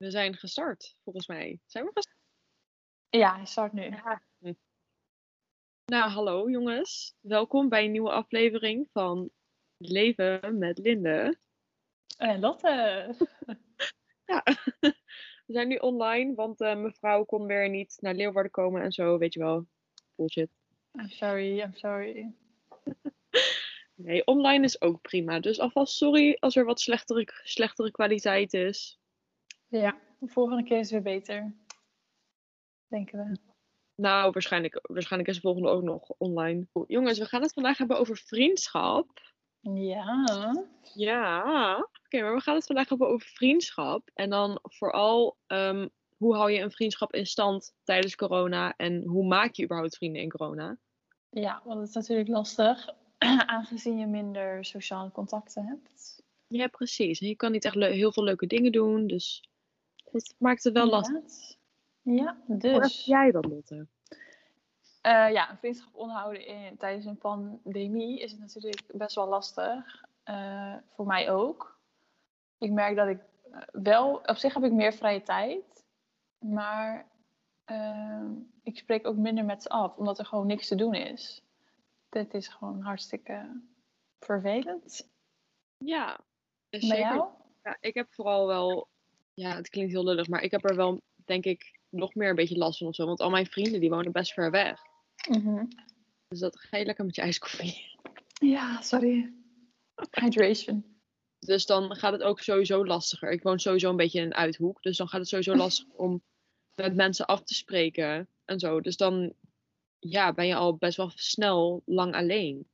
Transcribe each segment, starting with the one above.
We zijn gestart, volgens mij. Zijn we gestart? Ja, hij start nu. Nou, hallo jongens. Welkom bij een nieuwe aflevering van Leven met Linde. En Lotte. Ja, we zijn nu online, want eh, mevrouw kon weer niet naar Leeuwarden komen en zo, weet je wel. Bullshit. I'm sorry, I'm sorry. Nee, online is ook prima. Dus alvast sorry als er wat slechtere, slechtere kwaliteit is. Ja, de volgende keer is het weer beter. Denken we. Nou, waarschijnlijk, waarschijnlijk is de volgende ook nog online. Jongens, we gaan het vandaag hebben over vriendschap. Ja. Ja, oké, maar we gaan het vandaag hebben over vriendschap. En dan vooral, ehm, hoe hou je een vriendschap in stand tijdens corona? En hoe maak je überhaupt vrienden in corona? Ja, want het is natuurlijk lastig. Aangezien je minder sociale contacten hebt. Ja, precies. En je kan niet echt heel veel leuke dingen doen, dus dat maakt het wel lastig. Ja, Hoe dus. heb jij dat, Lotte? Eh, ja, een vriendschap onderhouden in, tijdens een pandemie is het natuurlijk best wel lastig. Eh, voor mij ook. Ik merk dat ik eh, wel, op zich heb ik meer vrije tijd, maar ehm, ik spreek ook minder met ze af, omdat er gewoon niks te doen is. Dit is gewoon hartstikke vervelend. Ja, dus Bij zeker. jou? Ja, ik heb vooral wel, ja, het klinkt heel lullig, maar ik heb er wel, denk ik, nog meer een beetje last van of zo. Want al mijn vrienden, die wonen best ver weg. Mhm. Dus dat ga je lekker met je ijskoffie. Ja, sorry. Hydration. Dus dan gaat het ook sowieso lastiger. Ik woon sowieso een beetje in een uithoek. Dus dan gaat het sowieso lastig om met mensen af te spreken en zo. Dus dan ja, ben je al best wel snel lang alleen.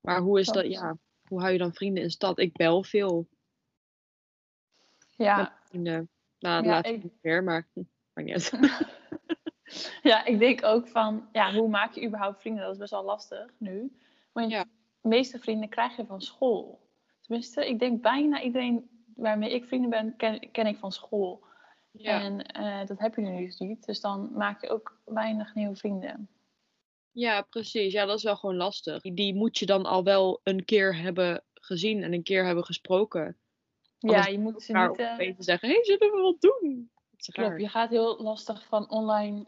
Maar hoe is dat? Ja, hoe hou je dan vrienden in stad? Ik bel veel met Ja, vrienden. Nou, Ja, laat ik- niet meer, maar hm, maakt niet uit. Ja, ik denk ook van, ja, hoe maak je überhaupt vrienden? Dat is best wel lastig nu. Want Ja. de meeste vrienden krijg je van school. Tenminste, ik denk bijna iedereen waarmee ik vrienden ben, ken, ken ik van school. Ja. En eh, dat heb je nu dus niet. Dus dan maak je ook weinig nieuwe vrienden. ja, precies. Ja, dat is wel gewoon lastig. Die moet je dan al wel een keer hebben gezien en een keer hebben gesproken. Ja, je moet ze niet... op eh, zeggen, hé, hey, zullen we wat doen? Klopt, je gaat heel lastig van online,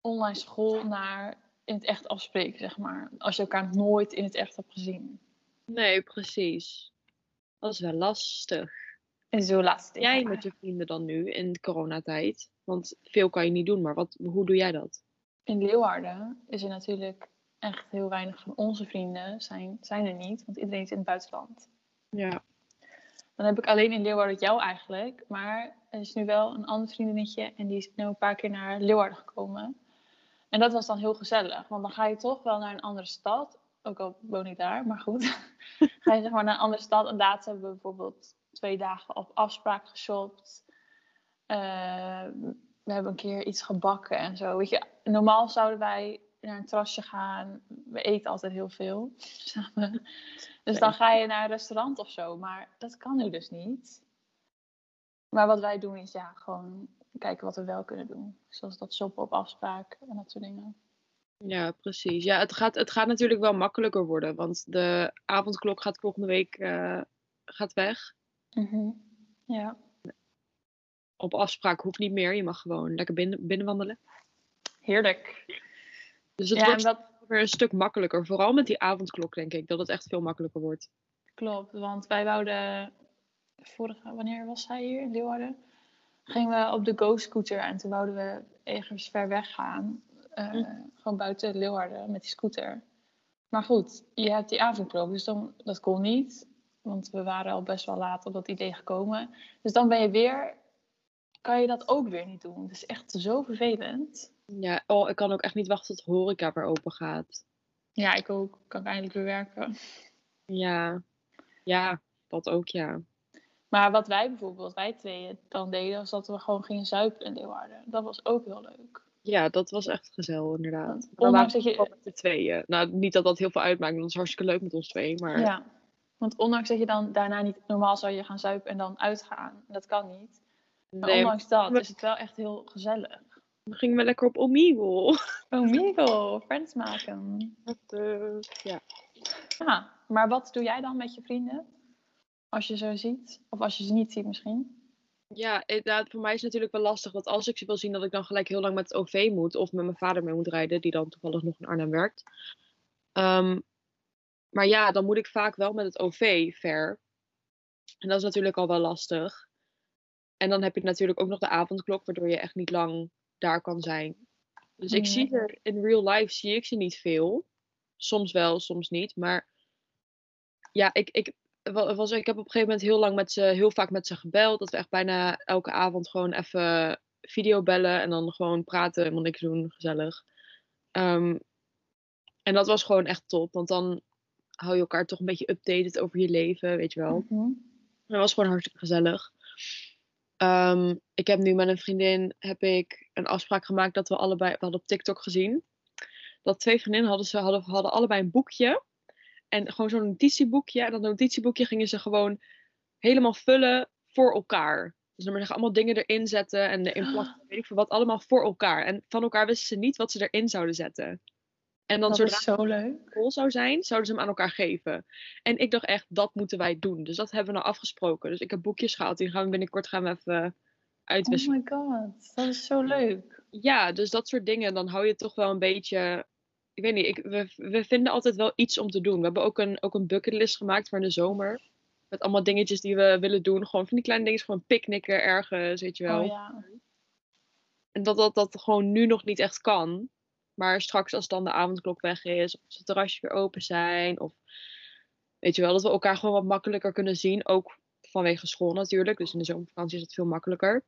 online school naar in het echt afspreken, zeg maar. Als je elkaar nooit in het echt hebt gezien. Nee, precies. Dat is wel lastig. En zo laatste Jij met je vrienden dan nu in de coronatijd? Want veel kan je niet doen, maar wat, hoe doe jij dat? In Leeuwarden is er natuurlijk echt heel weinig van onze vrienden zijn, zijn er niet, want iedereen is in het buitenland. Ja. Dan heb ik alleen in Leeuwarden jou eigenlijk, maar er is nu wel een ander vriendinnetje en die is nu een paar keer naar Leeuwarden gekomen. En dat was dan heel gezellig, want dan ga je toch wel naar een andere stad, ook al woon ik daar, maar goed. ga je zeg maar naar een andere stad en laatst hebben we bijvoorbeeld twee dagen op afspraak geshopt. Eh, we hebben een keer iets gebakken en zo. Weet je, normaal zouden wij naar een terrasje gaan. We eten altijd heel veel samen. Dus dan ga je naar een restaurant of zo. Maar dat kan nu dus niet. Maar wat wij doen is ja, gewoon kijken wat we wel kunnen doen. Zoals dat shoppen op afspraak en dat soort dingen. Ja, precies. Ja, het gaat, het gaat natuurlijk wel makkelijker worden, want de avondklok gaat volgende week eh, gaat weg. Mhm. Ja. Op afspraak hoeft niet meer, je mag gewoon lekker binnen, binnenwandelen. Heerlijk. Dus het ja, wordt weer een stuk makkelijker. Vooral met die avondklok, denk ik, dat het echt veel makkelijker wordt. klopt, want wij wouden vorige, wanneer was hij hier in Leeuwarden? Gingen we op de Go-scooter en toen wouden we ergens ver weg gaan. Eh, Hm. Gewoon buiten Leeuwarden met die scooter. Maar goed, je hebt die avondklok, dus dan, dat kon niet. Want we waren al best wel laat op dat idee gekomen. Dus dan ben je weer, kan je dat ook weer niet doen. Het is echt zo vervelend. Ja, oh, ik kan ook echt niet wachten tot de horeca weer open gaat. Ja, ik ook. Kan ik eindelijk weer werken. Ja, ja, dat ook, ja. Maar wat wij bijvoorbeeld, wij tweeën dan deden, was dat we gewoon gingen zuipen in Leeuwarden. Dat was ook heel leuk. Ja, dat was echt gezellig, inderdaad. Ondanks dat je, met de tweeën. Nou, niet dat dat heel veel uitmaakt, want dat is hartstikke leuk met ons twee. Maar ja, want ondanks dat je dan daarna niet, normaal zou je gaan zuipen en dan uitgaan. Dat kan niet. Maar nee, ondanks dat is het wel echt heel gezellig. Dan gingen we lekker op Omegle. Migo, friends maken. ja. Ja, maar wat doe jij dan met je vrienden? Als je ze ziet, of als je ze niet ziet misschien. Ja, inderdaad, voor mij is het natuurlijk wel lastig. Want als ik wil zien dat ik dan gelijk heel lang met het OV moet. Of met mijn vader mee moet rijden, die dan toevallig nog in Arnhem werkt. Ehm, maar ja, dan moet ik vaak wel met het OV ver. En dat is natuurlijk al wel lastig. En dan heb je natuurlijk ook nog de avondklok, waardoor je echt niet lang daar kan zijn. Dus ik zie Nee. er in real life zie ik ze niet veel. Soms wel, soms niet. Maar ja, ik, ik, wa- was, ik heb op een gegeven moment heel lang met ze, heel vaak met ze gebeld. Dat we echt bijna elke avond gewoon even video bellen en dan gewoon praten, helemaal niks doen, gezellig. Ehm, en dat was gewoon echt top, want dan hou je elkaar toch een beetje updated over je leven, weet je wel. Mhm. Dat was gewoon hartstikke gezellig. Ehm, ik heb nu met een vriendin heb ik een afspraak gemaakt dat we allebei, we hadden op TikTok gezien, dat twee vriendinnen hadden, ze hadden, hadden allebei een boekje. En gewoon zo'n notitieboekje. En dat notitieboekje gingen ze gewoon helemaal vullen voor elkaar. Dus dan maar zeggen, allemaal dingen erin zetten en erin plakken, weet ik veel wat, allemaal voor elkaar. En van elkaar wisten ze niet wat ze erin zouden zetten. En dan zodra zo leuk. het vol zou zijn, zouden ze hem aan elkaar geven. En ik dacht echt, dat moeten wij doen. Dus dat hebben we nou afgesproken. Dus ik heb boekjes gehaald, die gaan we binnenkort gaan we even Oh my god, dat is zo leuk. Ja, dus dat soort dingen, dan hou je toch wel een beetje. Ik weet niet, ik, we, we vinden altijd wel iets om te doen. We hebben ook een, ook een bucketlist gemaakt voor in de zomer. Met allemaal dingetjes die we willen doen. Gewoon van die kleine dingetjes, gewoon picknicken ergens, weet je wel. Oh ja. En dat, dat dat gewoon nu nog niet echt kan. Maar straks als dan de avondklok weg is, of als het terrasje weer open zijn, of weet je wel, dat we elkaar gewoon wat makkelijker kunnen zien. Ook vanwege school natuurlijk. Dus in de zomervakantie is het veel makkelijker.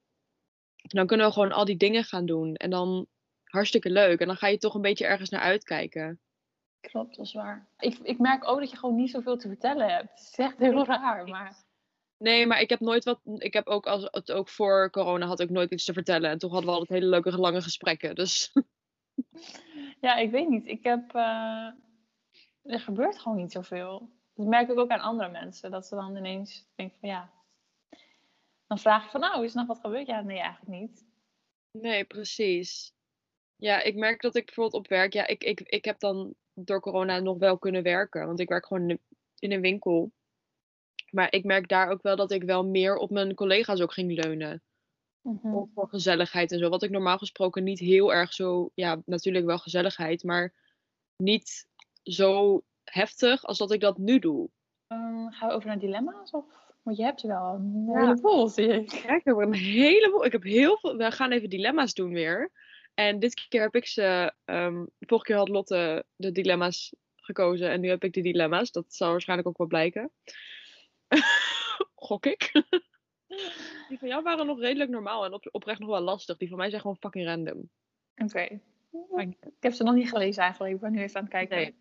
Dan kunnen we gewoon al die dingen gaan doen. En dan hartstikke leuk. En dan ga je toch een beetje ergens naar uitkijken. Klopt, dat is waar. Ik, ik merk ook dat je gewoon niet zoveel te vertellen hebt. Het is echt heel raar, maar... Nee, maar ik heb nooit wat. Ik heb ook als het ook voor corona had ik nooit iets te vertellen. En toch hadden we altijd hele leuke lange gesprekken. Dus Ja, ik weet niet. Ik heb... eh, Er gebeurt gewoon niet zoveel. Dat merk ik ook aan andere mensen. Dat ze dan ineens denken van ja... Dan vraag je van nou, is er nog wat gebeurd? Ja, nee, eigenlijk niet. Nee, precies. Ja, ik merk dat ik bijvoorbeeld op werk, ja, ik, ik, ik heb dan door corona nog wel kunnen werken, want ik werk gewoon in een- in een winkel. Maar ik merk daar ook wel dat ik wel meer op mijn collega's ook ging leunen. Ook voor gezelligheid en zo. Wat ik normaal gesproken niet heel erg zo, ja, natuurlijk wel gezelligheid, maar niet zo heftig als dat ik dat nu doe. Ehm, gaan we over naar dilemma's? Of? Want je hebt er wel een Ja. heleboel, zie ik. Ja, ik heb er een heleboel. Ik heb heel veel. We gaan even dilemma's doen weer. En dit keer heb ik ze. de vorige keer had Lotte de dilemma's gekozen. En nu heb ik de dilemma's. Dat zal waarschijnlijk ook wel blijken. Gok ik. Die van jou waren nog redelijk normaal en op, oprecht nog wel lastig. Die van mij zijn gewoon fucking random. Oké. Ik heb ze nog niet gelezen eigenlijk. Ik ben nu even aan het kijken. Nee.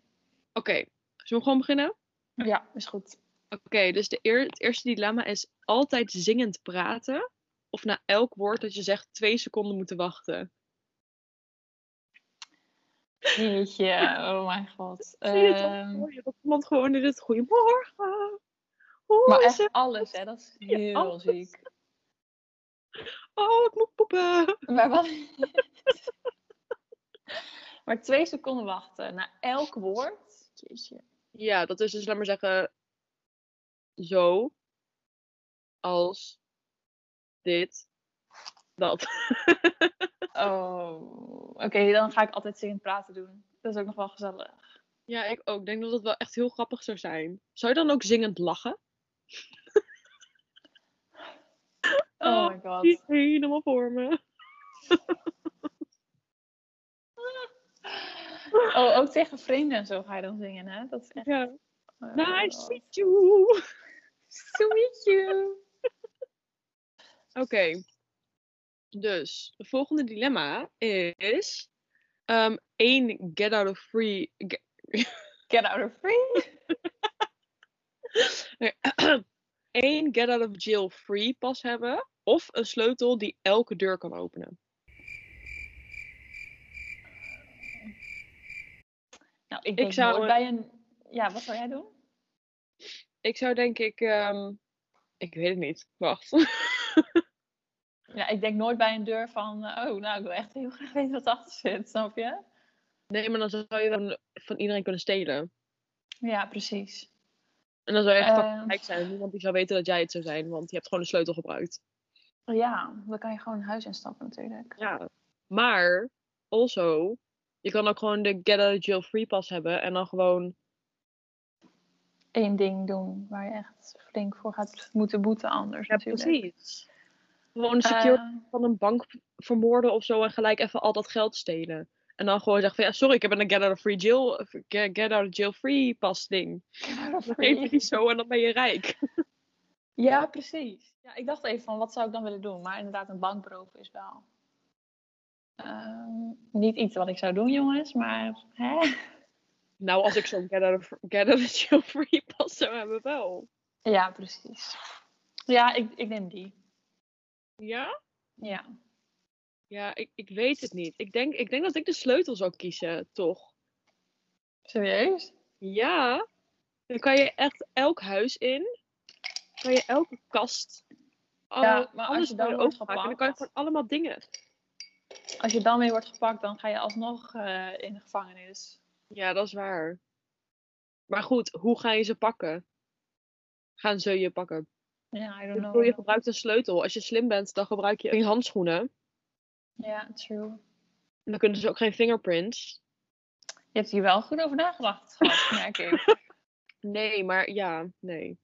Oké, zullen we gewoon beginnen? Ja, is goed. Oké, dus de eer, het eerste dilemma is altijd zingend praten. Of na elk woord dat je zegt twee seconden moeten wachten. Jeetje, oh mijn god. Zie je je? Dat iemand gewoon in het goedemorgen. Hoe maar echt het? alles, hè? Dat is heel ziek. Oh, ik moet poepen. Maar wat? maar twee seconden wachten na elk woord. Jeetje. Ja, dat is dus, laat maar zeggen, zo. Als. Dit. Dat. Oh, oké, dan ga ik altijd zingend praten doen. Dat is ook nog wel gezellig. ja, ik ook. Ik denk dat het wel echt heel grappig zou zijn. Zou je dan ook zingend lachen? Oh my god. die helemaal voor me. Oh, ook tegen vrienden en zo ga je dan zingen, hè? Dat is echt... Ja. oh, Nice to meet you. To meet you. Oké. Dus, de volgende dilemma is... ehm één get out of free... ge- Get out of free. één get out of jail free pas hebben. Of een sleutel die elke deur kan openen. Nou, ik denk zou nooit een- bij een... Ja, wat zou jij doen? Ik zou denk ik... ehm, ik weet het niet. Wacht. Ja, ik denk nooit bij een deur van... Oh, nou, ik wil echt heel graag weten wat achter zit, snap je? nee, maar dan zou je wel van iedereen kunnen stelen. Ja, precies. En dan zou je echt Ehm. rijk zijn. Niemand die zou weten dat jij het zou zijn. Want je hebt gewoon de sleutel gebruikt. Ja, dan kan je gewoon huis instappen natuurlijk. Ja. Maar, also, je kan ook gewoon de get out of jail free pass hebben en dan gewoon Eén ding doen waar je echt flink voor gaat moeten boeten anders Ja, natuurlijk. precies. Gewoon een security Eh, van een bank vermoorden of zo en gelijk even al dat geld stelen. En dan gewoon zeggen van ja, sorry, ik heb een get out of free jail, get get out of jail free pas ding. Dan geef je die zo en dan ben je rijk. Ja, precies. Ja, ik dacht even van wat zou ik dan willen doen, maar inderdaad een bank beroven is wel ehm, niet iets wat ik zou doen, jongens, maar hè? Nou, als ik zo'n get out of jail free pas zou hebben wel. Ja, precies. Ja, ik, ik neem die. Ja? Ja. Ja, ik, ik weet het niet. Ik denk, ik denk dat ik de sleutel zou kiezen, toch? Serieus? Ja. Dan kan je echt elk huis in. Kan je elke kast. Ja, maar als alles je dan wordt. En dan kan je gepakt- gewoon allemaal dingen. Als je dan mee wordt gepakt, dan ga je alsnog eh, in de gevangenis. Ja, dat is waar. Maar goed, hoe ga je ze pakken? Gaan ze je pakken? Ja, I don't bedoel, je know. gebruikt een sleutel. Als je slim bent, dan gebruik je handschoenen. Ja, true. En dan kunnen ze ook geen fingerprints. Je hebt hier wel goed over nagedacht, merk ik. Nee, maar ja, nee.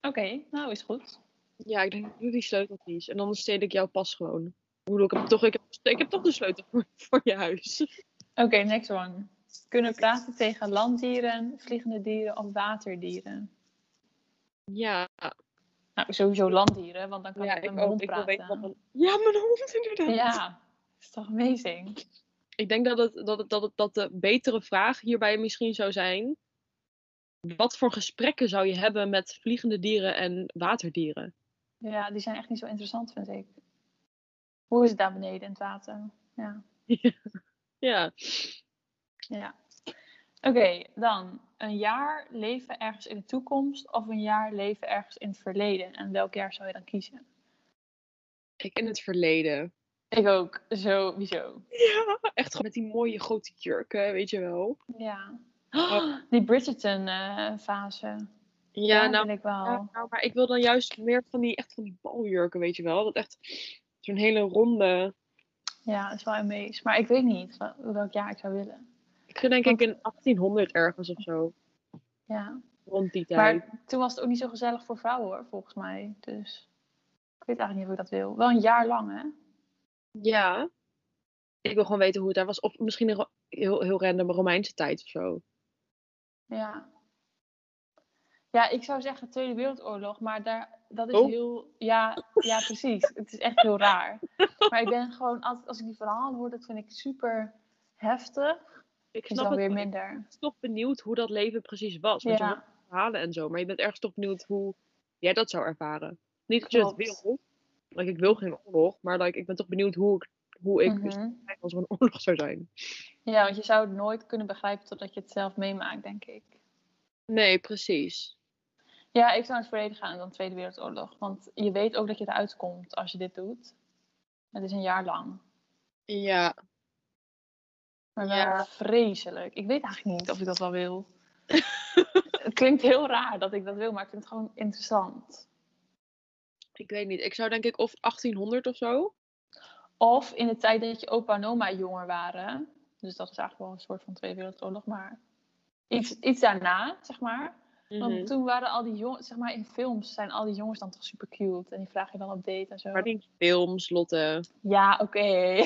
Oké, nou is goed. Ja, ik denk dat ik doe die sleutel kies. En dan steel ik jouw pas gewoon. Ik bedoel, ik heb toch, ik heb, ik heb toch de sleutel voor, voor je huis. Oké, next one. Kunnen praten tegen landdieren, vliegende dieren of waterdieren? Ja, Nou, sowieso landdieren, want dan kan ja ik met mijn ook. hond praten. wat. Ja, mijn hond inderdaad. Ja, is toch amazing? Ik denk dat, het, dat, het, dat, het, dat de betere vraag hierbij misschien zou zijn... Wat voor gesprekken zou je hebben met vliegende dieren en waterdieren? Ja, die zijn echt niet zo interessant, vind ik. Hoe is het daar beneden in het water? Ja. Ja, ja. Oké, dan een jaar leven ergens in de toekomst of een jaar leven ergens in het verleden. En welk jaar zou je dan kiezen? ik in het verleden. Ik ook, sowieso. Ja, echt gewoon met die mooie grote jurken, weet je wel. Ja. Oh. Die Bridgerton-fase. Ja, Daar nou, ik wel. Ja, nou, maar ik wil dan juist meer van die, echt van die baljurken, weet je wel. Dat echt zo'n hele ronde... Ja, dat is wel amazing. Maar ik weet niet wel- welk jaar ik zou willen. Ik ga denk ik in 1800 ergens of zo. Ja. Rond die tijd. Maar toen was het ook niet zo gezellig voor vrouwen hoor, volgens mij. Dus ik weet eigenlijk niet of ik dat wil. Wel een jaar lang, hè? Ja. Ik wil gewoon weten hoe het daar was. Of misschien een heel, heel random Romeinse tijd of zo. Ja. Ja, ik zou zeggen Tweede Wereldoorlog, maar daar, dat is Oh. heel... Ja, ja, precies. Het is echt heel raar. Maar ik ben gewoon altijd, als ik die verhalen hoor, dat vind ik super heftig. Ik Is snap dan het weer minder. Ik ben toch benieuwd hoe dat leven precies was. Want je Ja. hoort verhalen en zo. Maar je bent ergens toch benieuwd hoe jij dat zou ervaren. Niet dat je het wil. Like, ik wil geen oorlog. Maar like, ik ben toch benieuwd hoe ik, hoe ik Mhm. zou zijn als er een oorlog zou zijn. Ja, want je zou het nooit kunnen begrijpen totdat je het zelf meemaakt, denk ik. Nee, precies. Ja, ik zou naar het verleden gaan en dan Tweede Wereldoorlog. Want je weet ook dat je eruit komt als je dit doet. Het is een jaar lang. Ja. Maar wel Ja. vreselijk. Ik weet eigenlijk niet of ik dat wel wil. het klinkt heel raar dat ik dat wil, maar ik vind het gewoon interessant. Ik weet niet. Ik zou denk ik of 1800 of zo. Of in de tijd dat je opa en oma jonger waren. Dus dat is eigenlijk wel een soort van Tweede Wereldoorlog, maar iets, iets daarna, zeg maar. Want Mhm. toen waren al die jongens, zeg maar in films zijn al die jongens dan toch super cute. En die vraag je dan op date en zo. Maar die films, Lotte. Ja, oké.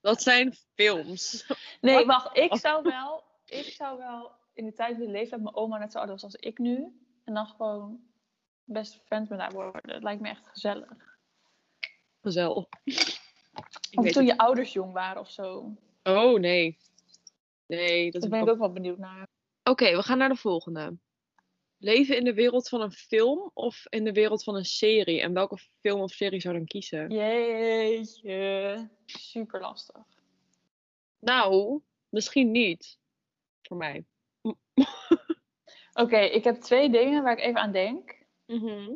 Dat zijn films. Nee, wacht. Ik zou wel, ik zou wel in de tijd willen leven dat mijn oma net zo oud was als ik nu. En dan gewoon best friends met haar worden. Dat lijkt me echt gezellig. Gezel. Ik Of toen het. je ouders jong waren of zo. Oh, nee. Nee, dat Daar ben ik ook wel benieuwd naar. Oké, we gaan naar de volgende. Leven in de wereld van een film of in de wereld van een serie? En welke film of serie zou je dan kiezen? Jeetje. Super lastig. Nou, misschien niet. Voor mij. Oké, ik heb twee dingen waar ik even aan denk. Mhm.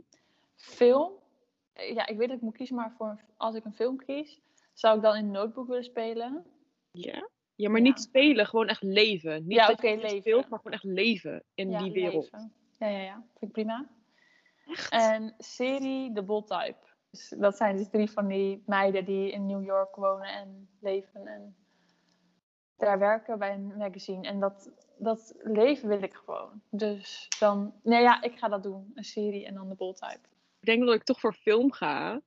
Film. Ja, ik weet dat ik moet kiezen, maar voor, als ik een film kies, zou ik dan in Notebook willen spelen. Ja? Ja, maar Ja. niet spelen, gewoon echt leven. Niet Ja, oké, leven. speelt, maar gewoon echt leven in ja, die wereld. leven. Ja, ja, ja. Vind ik prima. Echt? En serie The Bold Type. Dus dat zijn dus drie van die meiden die in New York wonen en leven en daar werken bij een magazine. En dat, dat leven wil ik gewoon. Dus dan, nee ja, ik ga dat doen. Een serie en dan de bold type. Ik denk dat ik toch voor film ga.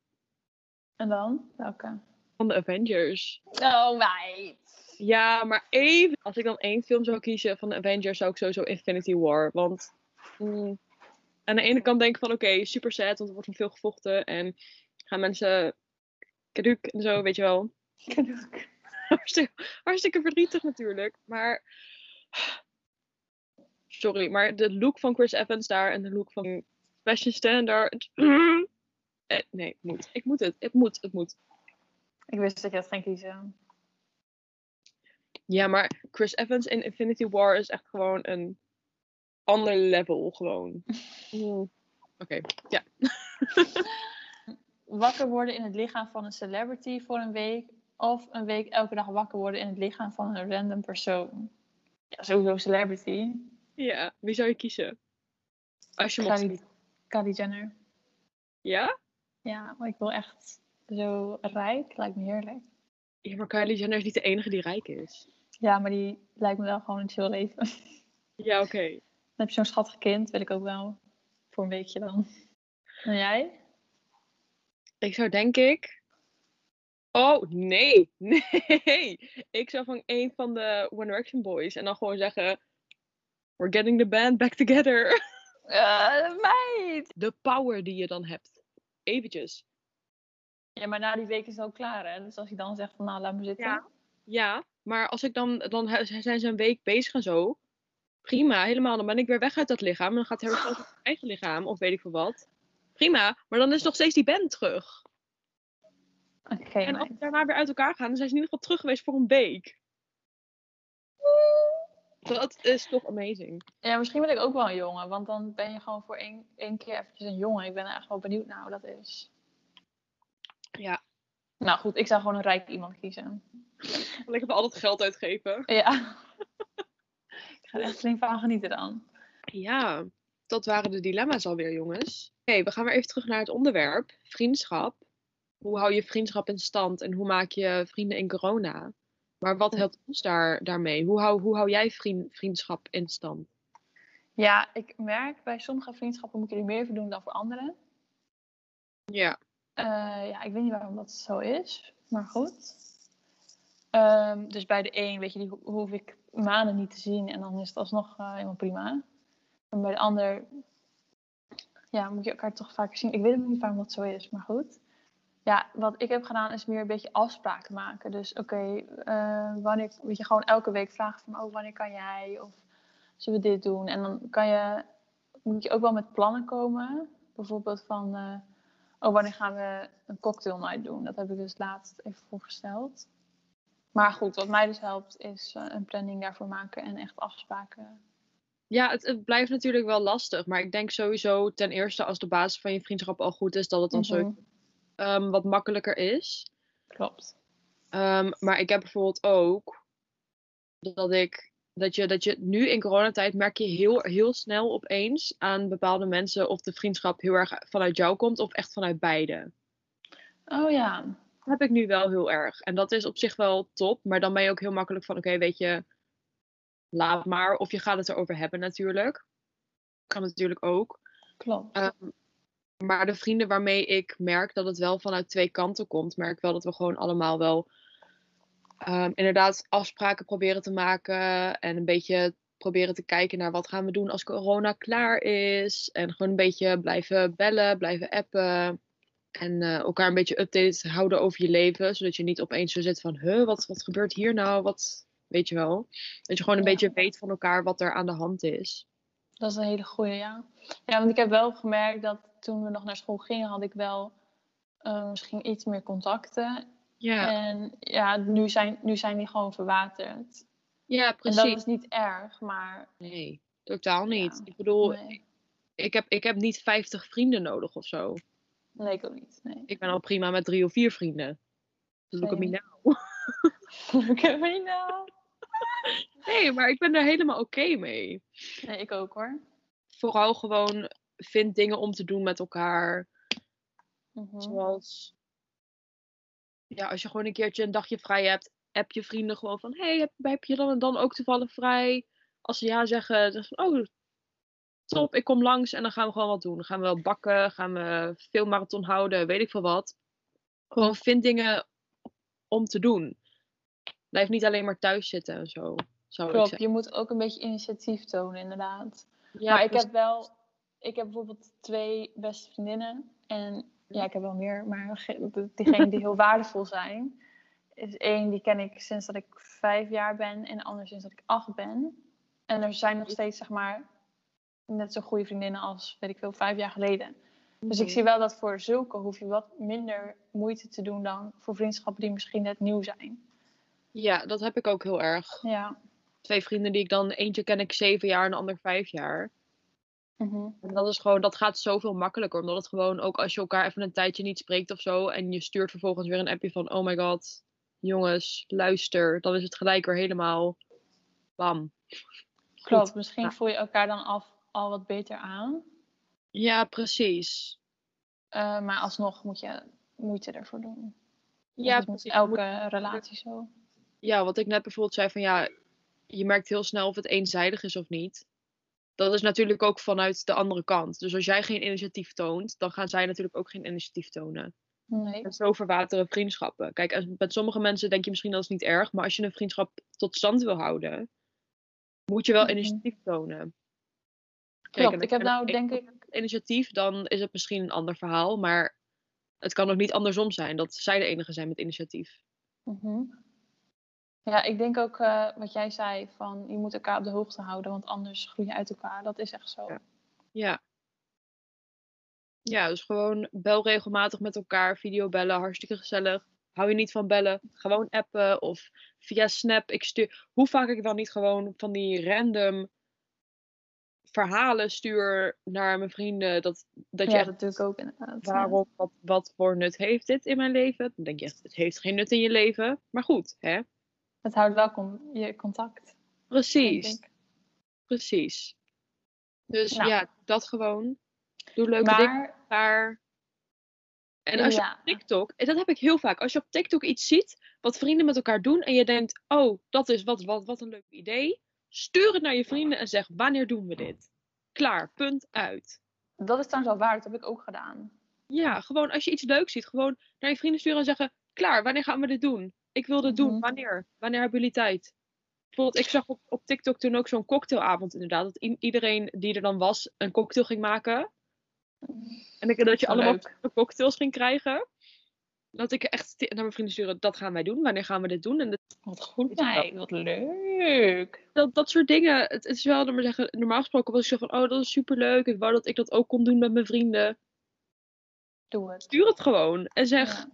En dan? Welke? Van de Avengers. Oh, meid. Ja, maar even. Als ik dan één film zou kiezen van de Avengers, zou ik sowieso Infinity War. Want mm, aan de ene kant denk ik van oké, super sad, want er wordt veel gevochten. En gaan mensen kaduk en zo, weet je wel. hartstikke, hartstikke verdrietig natuurlijk. Maar. Sorry, maar de look van Chris Evans daar en de look van Sebastian Standard. Eh, nee, het moet. Ik moet het. Het moet. Het moet. Ik wist dat je dat ging kiezen. Ja, maar Chris Evans in Infinity War is echt gewoon een ander level. Gewoon. Mm. Oké, ja. wakker worden in het lichaam van een celebrity voor een week. Of een week elke dag wakker worden in het lichaam van een random persoon. Ja, sowieso celebrity. Ja, wie zou je kiezen? Als je Kylie, Jenner. Ja? Ja, maar ik wil echt zo rijk. Lijkt me heerlijk. Ja, maar Kylie Jenner is niet de enige die rijk is. Ja, maar die lijkt me wel gewoon een chill leven. Ja, oké. Heb je zo'n schattig kind, wil ik ook wel. Voor een weekje dan. En jij? Ik zou denk ik... Oh, nee. Nee. Ik zou van een van de One Direction boys en dan gewoon zeggen... We're getting the band back together. Uh, meid! De power die je dan hebt. Eventjes. Ja, maar na die week is het ook klaar, hè? Dus als je dan zegt van, nou, laat me zitten. Ja. Ja, maar als ik dan... Dan zijn ze een week bezig en zo. Prima, helemaal. Dan ben ik weer weg uit dat lichaam. En dan gaat Harry Styles op zijn eigen lichaam. Of weet ik veel wat. Prima. Maar dan is nog steeds die band terug. Oké, En als we daarna weer uit elkaar gaan, dan zijn ze in ieder geval terug geweest voor een week. Dat is toch amazing. Ja, misschien wil ik ook wel een jongen, want dan ben je gewoon voor één, één keer eventjes een jongen. Ik ben echt wel benieuwd naar hoe dat is. Ja, Nou goed, ik zou gewoon een rijk iemand kiezen. lekker voor al dat geld uitgeven. Ja. Ik ga er echt flink van genieten dan. Ja, dat waren de dilemma's alweer, jongens. Oké, we gaan weer even terug naar het onderwerp. Vriendschap. Hoe hou je vriendschap in stand en hoe maak je vrienden in corona? Maar wat helpt ons daar, daarmee? Hoe hou, hoe hou jij vriend, vriendschap in stand? Ja, ik merk bij sommige vriendschappen moet je er meer voor doen dan voor anderen. Ja. Eh, ja, ik weet niet waarom dat zo is, maar goed. Ehm, dus bij de een, weet je, die ho- hoef ik maanden niet te zien en dan is het alsnog eh, helemaal prima. Bij de ander, ja, moet je elkaar toch vaker zien. Ik weet niet waarom dat zo is, maar goed. Ja, wat ik heb gedaan is meer een beetje afspraken maken. Dus oké, eh, wanneer, weet je, gewoon elke week vragen van, oh, wanneer kan jij? Of zullen we dit doen? En dan kan je, moet je ook wel met plannen komen. Bijvoorbeeld van, eh, oh, wanneer gaan we een cocktail night doen? Dat heb ik dus laatst even voorgesteld. Maar goed, wat mij dus helpt is eh, een planning daarvoor maken en echt afspraken. Ja, het, het blijft natuurlijk wel lastig. Maar ik denk sowieso ten eerste als de basis van je vriendschap al goed is, dat het dan zo Mhm, ehm, wat makkelijker is. Klopt. Ehm, maar ik heb bijvoorbeeld ook dat ik dat je, dat je nu in coronatijd merk je heel, heel snel opeens aan bepaalde mensen of de vriendschap heel erg vanuit jou komt of echt vanuit beide. Oh ja, heb ik nu wel heel erg. En dat is op zich wel top, maar dan ben je ook heel makkelijk van oké, weet je, laat maar. Of je gaat het erover hebben natuurlijk. Kan natuurlijk ook. klopt. Ehm, maar de vrienden waarmee ik merk dat het wel vanuit twee kanten komt, merk wel dat we gewoon allemaal wel ehm, inderdaad afspraken proberen te maken. En een beetje proberen te kijken naar wat gaan we doen als corona klaar is. En gewoon een beetje blijven bellen, blijven appen. En eh, elkaar een beetje updates houden over je leven. Zodat je niet opeens zo zit van, huh, wat, wat gebeurt hier nou? Wat, weet je wel. Dat je gewoon een Ja. beetje weet van elkaar wat er aan de hand is. Dat is een hele goeie, ja. Ja, want ik heb wel gemerkt dat toen we nog naar school gingen, had ik wel eh, misschien iets meer contacten. Ja, En ja, nu zijn, nu zijn die gewoon verwaterd. ja En precies. dat is niet erg, maar Nee, totaal niet. Ja, ik bedoel, nee, ik, heb, ik heb niet 50 vrienden nodig of zo. Nee, ik ook niet. Nee. Ik ben al prima met drie of vier vrienden. Dus look at me now. heb. Nee, maar ik ben er helemaal oké mee. Nee, ik ook hoor. Vooral gewoon vind dingen om te doen met elkaar. Mhm. Zoals, ja, als je gewoon een keertje een dagje vrij hebt, app je vrienden gewoon van, hey, heb, heb je dan en dan ook toevallig vrij? Als ze ja zeggen, dan van, oh, top, ik kom langs en dan gaan we gewoon wat doen. Dan gaan we wel bakken, gaan we veel marathon houden, weet ik veel wat. Gewoon vind dingen om te doen. Blijf niet alleen maar thuis zitten en zo, zou ik Klopt, je moet ook een beetje initiatief tonen, inderdaad. Ja, maar ik heb wel, ik heb bijvoorbeeld twee beste vriendinnen. En ja, ik heb wel meer, maar diegenen die heel waardevol zijn. Is één, die ken ik sinds dat ik vijf jaar ben. En de ander sinds dat ik acht ben. En er zijn nog steeds, zeg maar, net zo goede vriendinnen als, weet ik veel, vijf jaar geleden. Dus ik Mhm. zie wel dat voor zulke hoef je wat minder moeite te doen dan voor vriendschappen die misschien net nieuw zijn. Ja, dat heb ik ook heel erg. Ja. Twee vrienden die ik dan, eentje ken ik zeven jaar en de ander vijf jaar. Mhm. En dat is gewoon, dat gaat zoveel makkelijker. Omdat het gewoon, ook als je elkaar even een tijdje niet spreekt of zo. En je stuurt vervolgens weer een appje van, oh my god, jongens, luister. Dan is het gelijk weer helemaal, bam. Klopt, misschien Ja. voel je elkaar dan af, al wat beter aan. Ja, precies. Eh, maar alsnog moet je moeite ervoor doen. Ja, dat precies. elke relatie zo. Ja, wat ik net bijvoorbeeld zei van, ja, je merkt heel snel of het eenzijdig is of niet. Dat is natuurlijk ook vanuit de andere kant. Dus als jij geen initiatief toont, dan gaan zij natuurlijk ook geen initiatief tonen. Nee. En zo verwateren vriendschappen. Kijk, met sommige mensen denk je misschien dat is niet erg, maar als je een vriendschap tot stand wil houden, moet je wel Mhm. initiatief tonen. Klopt, ik heb nou denk ik... initiatief, dan is het misschien een ander verhaal, maar het kan ook niet andersom zijn dat zij de enige zijn met initiatief. Mhm. Ja, ik denk ook eh, wat jij zei, van je moet elkaar op de hoogte houden, want anders groei je uit elkaar. Dat is echt zo. Ja. Ja. Ja, dus gewoon bel regelmatig met elkaar, videobellen, hartstikke gezellig. Hou je niet van bellen, gewoon appen of via Snap. Ik stuur, hoe vaak ik dan niet gewoon van die random verhalen stuur naar mijn vrienden. Dat, dat je Ja, echt, dat ik ook inderdaad. ja. waarom, wat, wat voor nut heeft dit in mijn leven? Dan denk je echt, het heeft geen nut in je leven. Maar goed, hè? Het houdt wel con- je contact. Precies, precies. Dus Nou. ja, dat gewoon. Doe leuke dingen Maar met elkaar. En als je op TikTok, en dat heb ik heel vaak, als je op TikTok iets ziet wat vrienden met elkaar doen en je denkt, oh, dat is wat, wat, wat een leuk idee, stuur het naar je vrienden en zeg, wanneer doen we dit? Klaar, punt uit. dat is trouwens wel waar, dat heb ik ook gedaan. Ja, gewoon als je iets leuks ziet, gewoon naar je vrienden sturen en zeggen, klaar, wanneer gaan we dit doen? Ik wil dit doen, Mhm. wanneer? Wanneer hebben jullie tijd? Bijvoorbeeld, ik zag op, op TikTok toen ook zo'n cocktailavond inderdaad, dat iedereen die er dan was een cocktail ging maken. En ik, dat je allemaal leuk. cocktails ging krijgen. Dat ik echt naar mijn vrienden sturen, dat gaan wij doen. Wanneer gaan we dit doen? En dat, Wat goed, nee, wat leuk. dat, dat soort dingen. Het, het is wel, maar zeggen, normaal gesproken was ik zo van, oh, dat is superleuk. Ik wou dat ik dat ook kon doen met mijn vrienden. Doe het. Stuur het gewoon en zeg, Ja.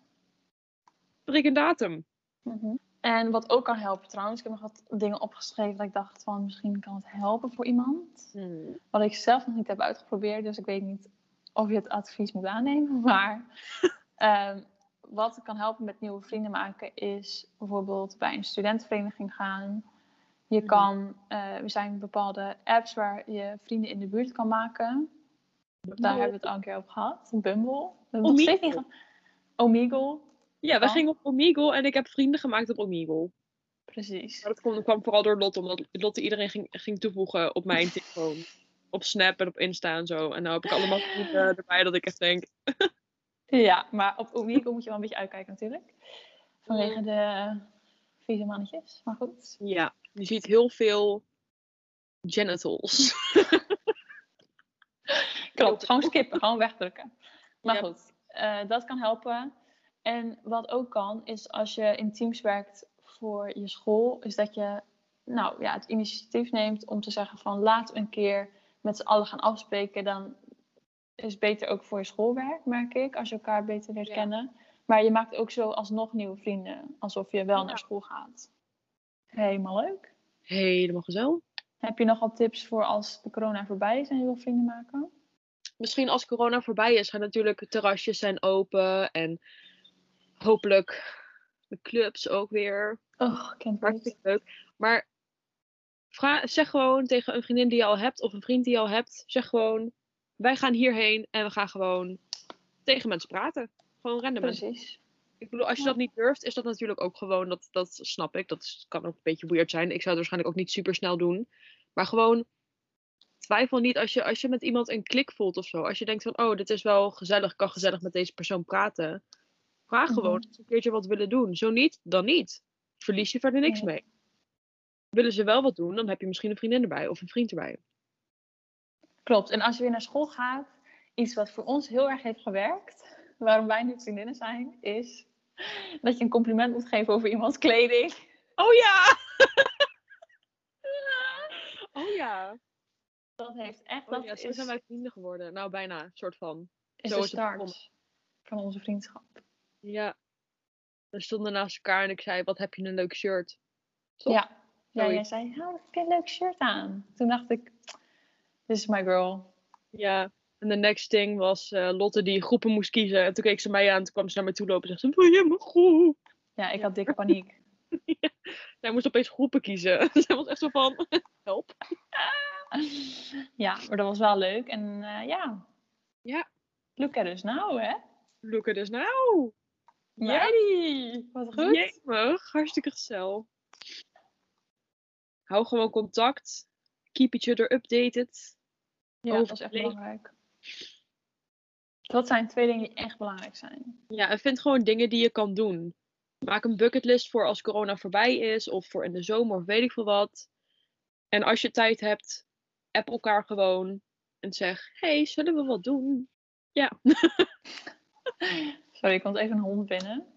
prik een datum. Mhm. En wat ook kan helpen trouwens, ik heb nog wat dingen opgeschreven dat ik dacht van misschien kan het helpen voor iemand. Wat ik zelf nog niet heb uitgeprobeerd, dus ik weet niet of je het advies moet aannemen. Maar ehm, wat kan helpen met nieuwe vrienden maken is bijvoorbeeld bij een studentenvereniging gaan. Je Mhm. kan, eh, er zijn bepaalde apps waar je vrienden in de buurt kan maken. Daar hebben we het al een keer over gehad. Bumble. Omegle. Omegle, Ja, we gingen op Omegle en ik heb vrienden gemaakt op Omegle. precies. Maar dat kwam, kwam vooral door Lotte, omdat Lotte iedereen ging, ging toevoegen op mijn telefoon. Op Snap en op Insta en zo. En nou heb ik allemaal vrienden erbij dat ik echt denk, Ja, maar op Omegle moet je wel een beetje uitkijken natuurlijk. Vanwege de vieze mannetjes. Maar goed. ja, je ziet heel veel genitals. Klopt, gewoon skippen, gewoon wegdrukken. Maar Ja. goed, eh, dat kan helpen. En wat ook kan, is als je in teams werkt voor je school, is dat je nou, ja, het initiatief neemt om te zeggen van laat een keer met z'n allen gaan afspreken. Dan is beter ook voor je schoolwerk, merk ik, als je elkaar beter leert Ja. kennen. Maar je maakt ook zo alsnog nieuwe vrienden, alsof je wel Ja. naar school gaat. Helemaal leuk. Helemaal gezellig. Heb je nog wat tips voor als de corona voorbij is en je wil vrienden maken? Misschien als corona voorbij is, gaan natuurlijk terrasjes zijn open. En hopelijk de clubs ook weer. Oh, ik ken het Hartstikke leuk. Maar vra- zeg gewoon tegen een vriendin die je al hebt of een vriend die je al hebt. Zeg gewoon, wij gaan hierheen en we gaan gewoon tegen mensen praten. Gewoon random. Precies. Ik bedoel, als je Ja. dat niet durft, is dat natuurlijk ook gewoon, dat, dat snap ik. Dat is- kan ook een beetje weird zijn. Ik zou het waarschijnlijk ook niet super snel doen. Maar gewoon, twijfel niet als je, als je met iemand een klik voelt of zo. Als je denkt van, oh, dit is wel gezellig, ik kan gezellig met deze persoon praten. Vraag Mhm. gewoon of ze een keertje wat willen doen. Zo niet, dan niet. Verlies je verder niks mee. Willen ze wel wat doen, dan heb je misschien een vriendin erbij of een vriend erbij. Klopt. En als je weer naar school gaat, iets wat voor ons heel erg heeft gewerkt, waarom wij nu vriendinnen zijn, is dat je een compliment moet geven over iemands kleding. Oh ja! oh ja. Dat heeft echt, Oh dat ja, zo is, zijn wij vrienden geworden. Nou, bijna, soort van. is zo de het start van onze vriendschap. Ja. We stonden naast elkaar en ik zei, wat heb je een leuk shirt. Ja. ja, jij zei, oh, heb je een leuk shirt aan. Toen dacht ik, this is my girl. Ja. En de next thing was eh, Lotte die groepen moest kiezen. En toen keek ze mij aan, toen kwam ze naar mij toe lopen en zegt ze, wil je mijn groep? Ja, ik had dikke paniek. Zij moest opeens groepen kiezen. Zij was echt zo van, help. ja, maar dat was wel leuk. En eh, ja. Ja. Look at us now, hè? Look at us now. Ja. Wat goed. Jemig, hartstikke gezellig. Hou gewoon contact. Keep each other updated. Ja, dat is echt belangrijk. Dat zijn twee dingen die echt belangrijk zijn. Ja, en vind gewoon dingen die je kan doen. Maak een bucketlist voor als corona voorbij is, of voor in de zomer, of weet ik veel wat. En als je tijd hebt, app elkaar gewoon en zeg: hey, zullen we wat doen? Ja. Sorry, ik komt even een hond binnen.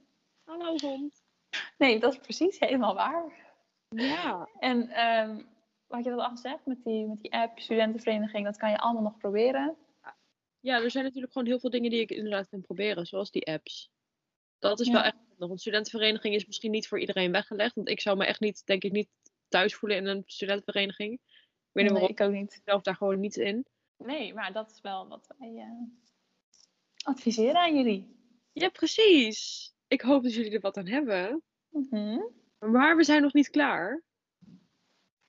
Hallo hond. Nee, dat is precies helemaal waar. Ja. En ehm, wat je dat al gezegd met die, met die app, studentenvereniging, dat kan je allemaal nog proberen. Ja, er zijn natuurlijk gewoon heel veel dingen die ik inderdaad vind proberen, zoals die apps. Dat is Ja. wel echt handig. Want studentenvereniging is misschien niet voor iedereen weggelegd. Want ik zou me echt niet, denk ik, niet thuis voelen in een studentenvereniging. Ik weet niet nee, waarom, ik ook niet. ik zelf daar gewoon niet in. Nee, maar dat is wel wat wij eh, adviseren aan jullie. Ja, precies. Ik hoop dat jullie er wat aan hebben. Mhm. Maar we zijn nog niet klaar.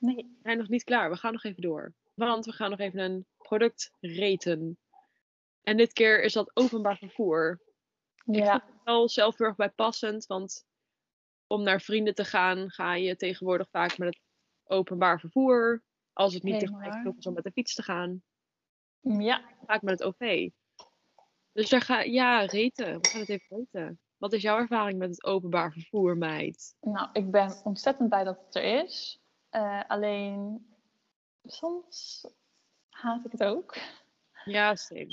Nee. We zijn nog niet klaar. We gaan nog even door. Want we gaan nog even een product raten. En dit keer is dat openbaar vervoer. Ja, Wel zelf heel erg bijpassend, want om naar vrienden te gaan, ga je tegenwoordig vaak met het openbaar vervoer. Als het niet tegelijk genoeg is om met de fiets te gaan, ja. vaak met het OV. Dus daar ga ja, reten. We gaan het even reten. Wat is jouw ervaring met het openbaar vervoer, meid? Nou, ik ben ontzettend blij dat het er is. Eh, alleen, soms haat ik het ook. Ja, same.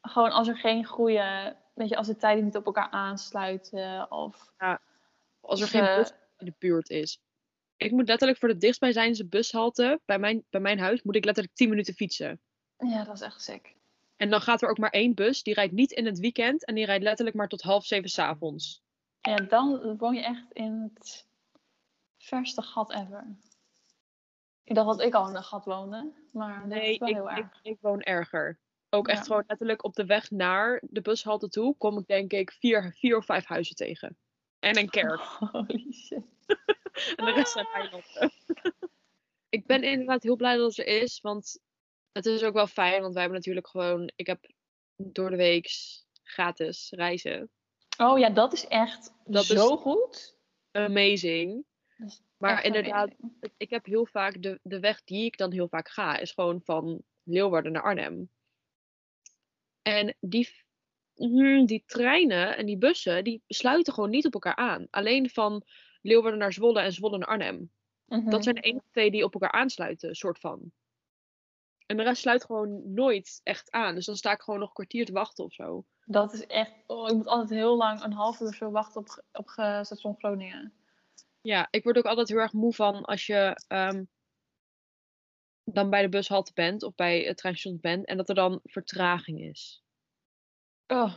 Gewoon als er geen goede, weet je, als de tijden niet op elkaar aansluiten of... Als er of, geen bus in de buurt is. Ik moet letterlijk voor de dichtstbijzijnde bushalte bij mijn, bij mijn huis, moet ik letterlijk 10 minuten fietsen. Ja, dat is echt sick. En dan gaat er ook maar één bus, die rijdt niet in het weekend en die rijdt letterlijk maar tot half zeven 's avonds. Ja, dan woon je echt in het verste gat ever. Ik dacht dat ik al in een gat woonde, maar dat Nee, is wel ik, heel ik, erg. ik woon erger. Ook echt Ja. gewoon letterlijk op de weg naar de bushalte toe, kom ik denk ik vier, vier of vijf huizen tegen. En een kerk. Holy shit. En de rest zijn weilanden. ik ben inderdaad heel blij dat het er is, want het is ook wel fijn, want wij hebben natuurlijk gewoon, ik heb door de week gratis reizen. Oh ja, dat is echt Dat zo is- goed. Amazing. Dat is Maar inderdaad, ik heb heel vaak, de, de weg die ik dan heel vaak ga, is gewoon van Leeuwarden naar Arnhem. En die, mhm, die treinen en die bussen, die sluiten gewoon niet op elkaar aan. Alleen van Leeuwarden naar Zwolle en Zwolle naar Arnhem. Mhm. Dat zijn de enige twee die op elkaar aansluiten, soort van. En de rest sluit gewoon nooit echt aan. Dus dan sta ik gewoon nog een kwartier te wachten of zo. Dat is echt... Oh, ik moet altijd heel lang, een half uur zo wachten op, op ge- station Groningen. Ja, ik word ook altijd heel erg moe van als je ehm, dan bij de bushalte bent of bij het treinstation bent en dat er dan vertraging is. Oh.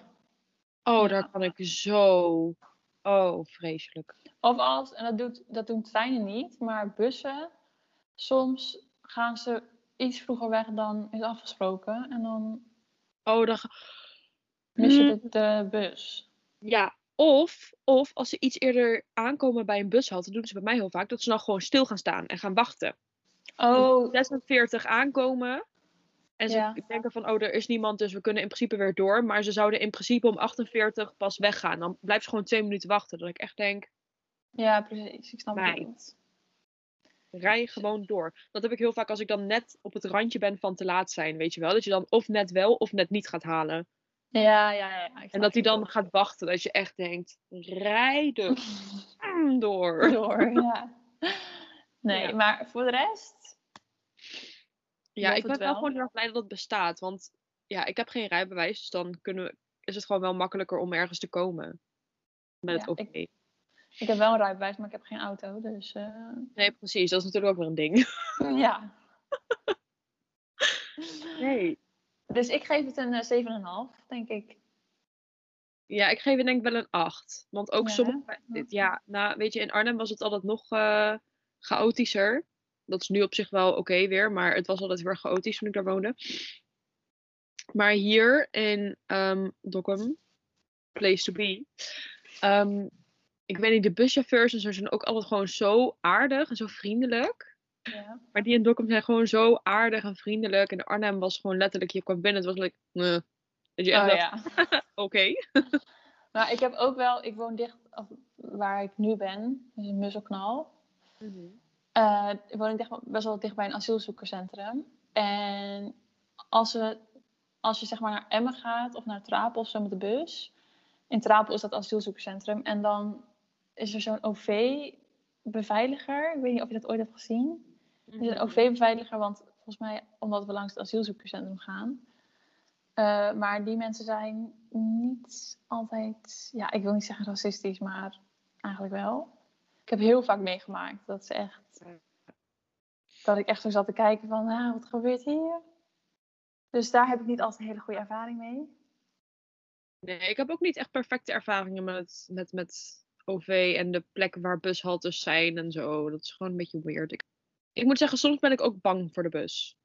Oh, daar kan ik zo. Oh, vreselijk. Of als, en dat, doet, dat doen treinen niet, maar bussen, soms gaan ze iets vroeger weg dan is afgesproken. En dan Oh, dan. mis je de, de bus. Ja, of, of als ze iets eerder aankomen bij een bushalte, doen ze bij mij heel vaak dat ze dan gewoon stil gaan staan en gaan wachten. Oh, 46 aankomen. En ze Ja. denken van, oh, er is niemand, dus we kunnen in principe weer door. Maar ze zouden in principe om 48 pas weggaan. Dan blijft ze gewoon twee minuten wachten. Dat ik echt denk, Ja, precies. Ik snap het. Rij gewoon door. Dat heb ik heel vaak als ik dan net op het randje ben van te laat zijn, weet je wel. Dat je dan of net wel of net niet gaat halen. Ja, ja, ja. En dat hij dan gaat wachten. Dat je echt denkt, rij er mm, door. door, ja. Nee, Ja. maar voor de rest... Ja, ik ben wel gewoon heel erg blij dat het bestaat. Want ja, ik heb geen rijbewijs. Dus dan kunnen we, is het gewoon wel makkelijker om ergens te komen. Met het OV. ik- Ik heb wel een rijbewijs, maar ik heb geen auto. Dus eh, Nee, precies. Dat is natuurlijk ook weer een ding. ja. Nee. Dus ik geef het een eh, 7,5, denk ik. Ja, ik geef het denk ik wel een 8. Want ook Ja, sommige... hè? Ja, nou, weet je, in Arnhem was het altijd nog eh, chaotischer. Dat is nu op zich wel oké weer. Maar het was altijd heel erg chaotisch toen ik daar woonde. Maar hier in ehm Dokkum, place to be. ehm, ik weet niet, de buschauffeurs en zo zijn ook altijd gewoon zo aardig en zo vriendelijk. Ja. Maar die in Dokkum zijn gewoon zo aardig en vriendelijk. En Arnhem was gewoon letterlijk, je kwam binnen, het was like, nee. Dat je echt Oh, dacht, ja. oké. Maar ik heb ook wel, ik woon dicht of, waar ik nu ben, dus in Musselknal. Eh, woon ik dicht, best wel dicht bij een asielzoekerscentrum. En als, we, als je zeg maar naar Emmen gaat of naar Trapel of zo met de bus. In Trapel is dat asielzoekerscentrum. En dan is er zo'n OV-beveiliger. Ik weet niet of je dat ooit hebt gezien. Is een OV-beveiliger, want volgens mij omdat we langs het asielzoekerscentrum gaan. Eh, maar die mensen zijn niet altijd, ja, ik wil niet zeggen racistisch, maar eigenlijk wel. Ik heb heel vaak meegemaakt dat ze echt, dat ik echt zo zat te kijken van, ah, wat gebeurt hier? Dus daar heb ik niet altijd een hele goede ervaring mee. Nee, ik heb ook niet echt perfecte ervaringen met, met, met OV en de plekken waar bushaltes zijn en zo. Dat is gewoon een beetje weird. Ik, ik moet zeggen, soms ben ik ook bang voor de bus.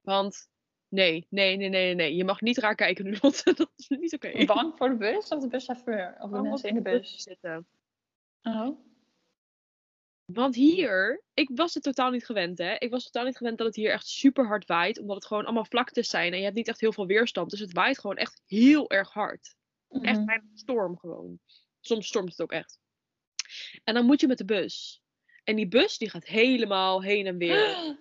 Want nee, nee, nee, nee, nee. Je mag niet raar kijken nu, Lotte. Dat is niet oké. Bang voor de bus of de buschauffeur? Of de mensen in de bus? zitten. Oh. Want hier, ik was het totaal niet gewend, hè. Ik was totaal niet gewend dat het hier echt super hard waait. Omdat het gewoon allemaal vlaktes zijn en je hebt niet echt heel veel weerstand. Dus het waait gewoon echt heel erg hard. Echt Mhm. bijna storm gewoon. Soms stormt het ook echt. En dan moet je met de bus. En die bus die gaat helemaal heen en weer.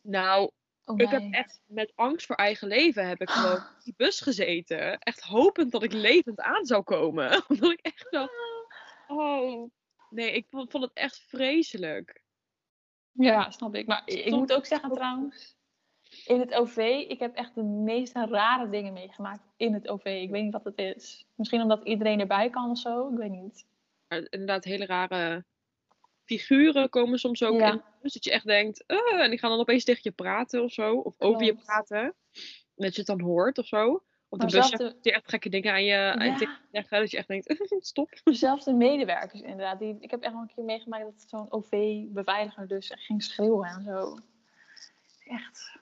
Nou, Oh, ik heb echt met angst voor eigen leven heb ik gewoon in die bus gezeten. Echt hopend dat ik levend aan zou komen. Omdat ik echt dacht, oh. Nee, ik vond, het echt vreselijk. Ja, snap ik. Maar ik Soms- moet ook zeggen trouwens, in het OV, ik heb echt de meest rare dingen meegemaakt in het OV. Ik weet niet wat het is. Misschien omdat iedereen erbij kan of zo, ik weet niet. Inderdaad, hele rare figuren komen soms ook Ja. in. Dus dat je echt denkt, "Ah," en die gaan dan opeens tegen je praten of zo. Of over je praten. En dat je het dan hoort of zo. Op de bus je echt gekke dingen aan je, aan je Ja. zeggen. Dat je echt denkt, stop. Zelfs de medewerkers inderdaad. Die, ik heb echt wel een keer meegemaakt dat zo'n OV-beveiliger dus echt ging schreeuwen en zo. Echt.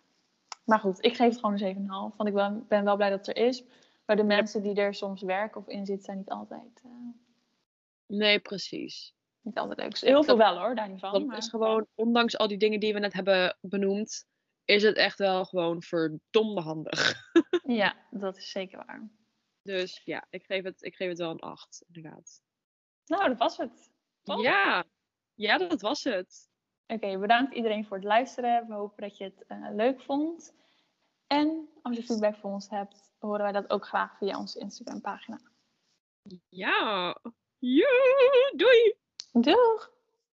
Maar goed, ik geef het gewoon een 7,5. Want ik ben, ben wel blij dat het er is. Maar de mensen die er soms werken of in zitten, zijn niet altijd, eh, Nee, precies. Niet altijd leuk. Heel veel wel hoor, daar niet van. Maar- is gewoon, ondanks al die dingen die we net hebben benoemd, is het echt wel gewoon verdomde handig. Ja, dat is zeker waar. Dus ja, ik geef het, ik geef het wel een 8, inderdaad. Nou, dat was het. Toch? Ja. ja, dat was het. Oké, bedankt iedereen voor het luisteren. We hopen dat je het eh, leuk vond. En als je feedback voor ons hebt, horen wij dat ook graag via onze Instagram pagina. Ja. Ja, doei! Bonjour.